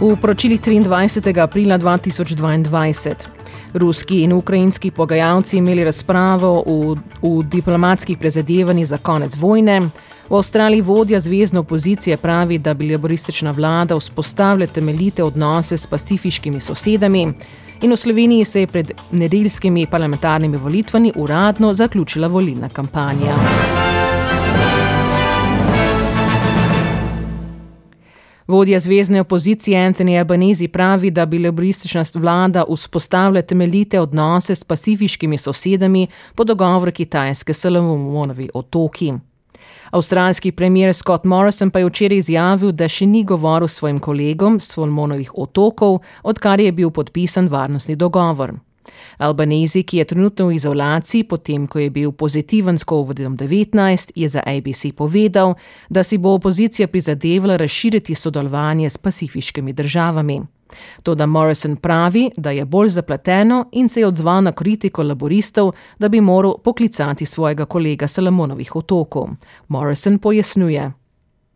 V poročilih 23. aprila 2022. Ruski in ukrajinski pogajalci imeli razpravo v, v diplomatskih prezadevanjih za konec vojne. V Avstraliji vodja zvezdne opozicije pravi, da bi laboristična vlada vzpostavila temeljite odnose s pacifiškimi sosedami. In v Sloveniji se je pred nedeljskimi parlamentarnimi volitvami uradno zaključila volilna kampanja. Vodja zvezdne opozicije Anthony Albanese pravi, da bi laboristična vlada vzpostavila temeljite odnose s pacifiškimi sosedami po dogovoru Kitajske Salomonovi otoki. Avstralski premier Scott Morrison pa je včeraj izjavil, da še ni govoril s svojim kolegom s Solomonovih otokov, odkar je bil podpisan varnostni dogovor. Albanezi, ki je trenutno v izolaciji, potem ko je bil pozitiven s COVID-19, je za ABC povedal, da si bo opozicija prizadevala razširiti sodelovanje s pacifiškimi državami. Toda Morrison pravi, da je bolj zapleteno in se je odzval na kritiko laboristov, da bi moral poklicati svojega kolega Salomonovih otokov. Morrison pojasnjuje.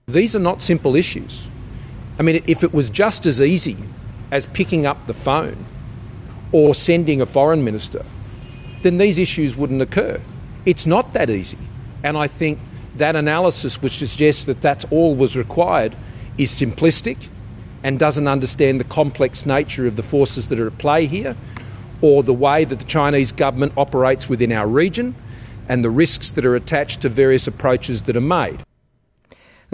These are not simple issues. I mean, if it was just as easy as picking up the phone or sending a foreign minister, then these issues wouldn't occur. It's not that easy. And I think that analysis, which suggests that that's all was required, is simplistic and doesn't understand the complex nature of the forces that are at play here or the way that the Chinese government operates within our region and the risks that are attached to various approaches that are made.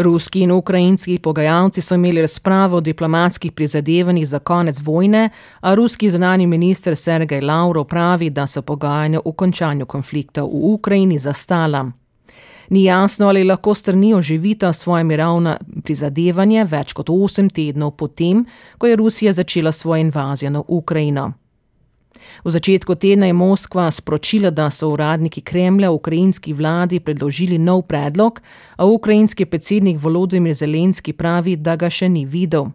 Ruski in ukrajinski pogajalci so imeli razpravo o diplomatskih prizadevanjih za konec vojne, a ruski zunani minister Sergej Lavrov pravi, da so pogajanja o končanju konflikta v Ukrajini zastala. Ni jasno, ali lahko strani oživita svoje mirovna prizadevanje več kot osem tednov potem, ko je Rusija začela svojo invazijo na Ukrajino. V začetku tedna je Moskva sporočila, da so uradniki Kremlja ukrajinski vladi predložili nov predlog, a ukrajinski predsednik Volodymyr Zelenski pravi, da ga še ni videl.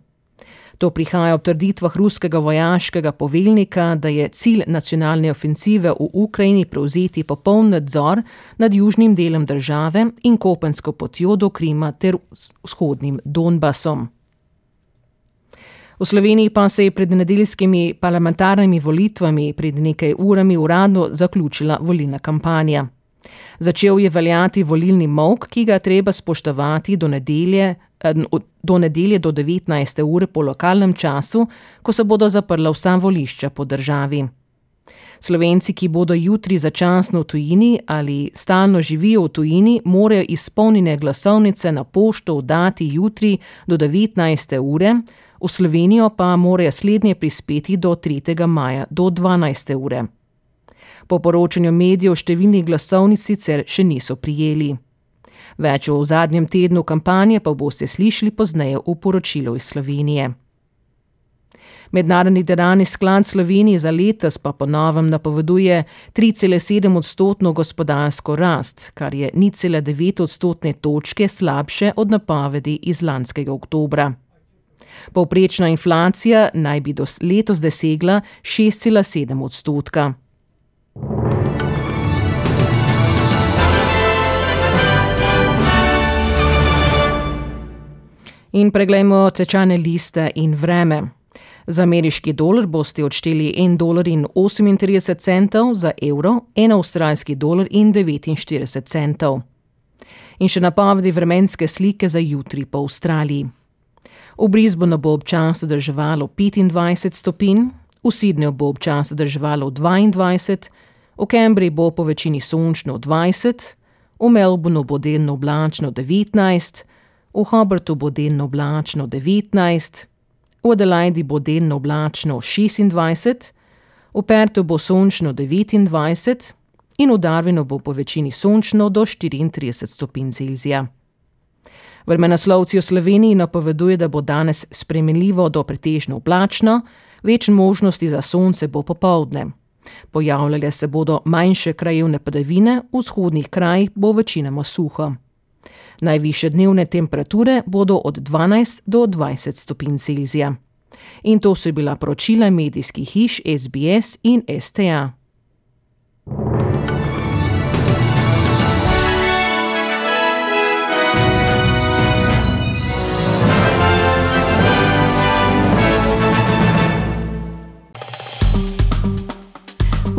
To prihaja ob trditvah ruskega vojaškega poveljnika, da je cilj nacionalne ofensive v Ukrajini prevzeti popoln nadzor nad južnim delom države in kopensko potjo do Krima ter vzhodnim Donbasom. V Sloveniji pa se je pred nedeljskimi parlamentarnimi volitvami pred nekaj urami uradno zaključila volilna kampanja. Začel je veljati volilni mok, ki ga treba spoštovati do nedelje, eh, do nedelje do 19. ure po lokalnem času, ko se bodo zaprla vsa volišča po državi. Slovenci, ki bodo jutri začasno v tujini ali stalno živijo v tujini, morajo izpolnjene glasovnice na pošto vdati jutri do 19. ure, v Slovenijo pa morajo slednje prispeti do 3. maja do 12. ure. Po poročanju medijev številnih glasovnic sicer še niso prijeli. Več o zadnjem tednu kampanje pa boste slišali pozneje v poročilu iz Slovenije. Mednarodni denarni sklad Slovenije za letos pa ponovem napoveduje 3,7 odstotno gospodarsko rast, kar je 0,9 odstotne točke slabše od napovedi iz lanskega oktobra. Povprečna inflacija naj bi do letos dosegla 6,7 odstotka. In preglejmo tečajne liste in vreme. Za ameriški dolar boste odšteli 1,38 dolarja za evro, 1 avstralski dolar in 49 centov. In še napovedi vremenske slike za jutri po Avstraliji. V Brisbonu bo občasno drževalo 25 stopinj, v Sydneyju bo občasno drževalo 22, v Cambridgeu bo po večini sončno 20, v Melbournu bo delno oblačno 19, v Hobartu bo delno oblačno 19, v Adelaidi bo delno oblačno 26, v Pertu bo sončno 29 in v Darwinu bo po večini sončno do 34 stopinj Celzija. Vremenaslovci v Sloveniji napoveduje, da bo danes spremenljivo do pretežno oblačno, več možnosti za sonce bo popovdne. Pojavljale se bodo manjše krajevne padavine, v vzhodnih krajih bo večinoma suho. Najviše dnevne temperature bodo od 12 do 20 stopinj Celzija. In to so bila poročila medijskih hiš SBS in STA.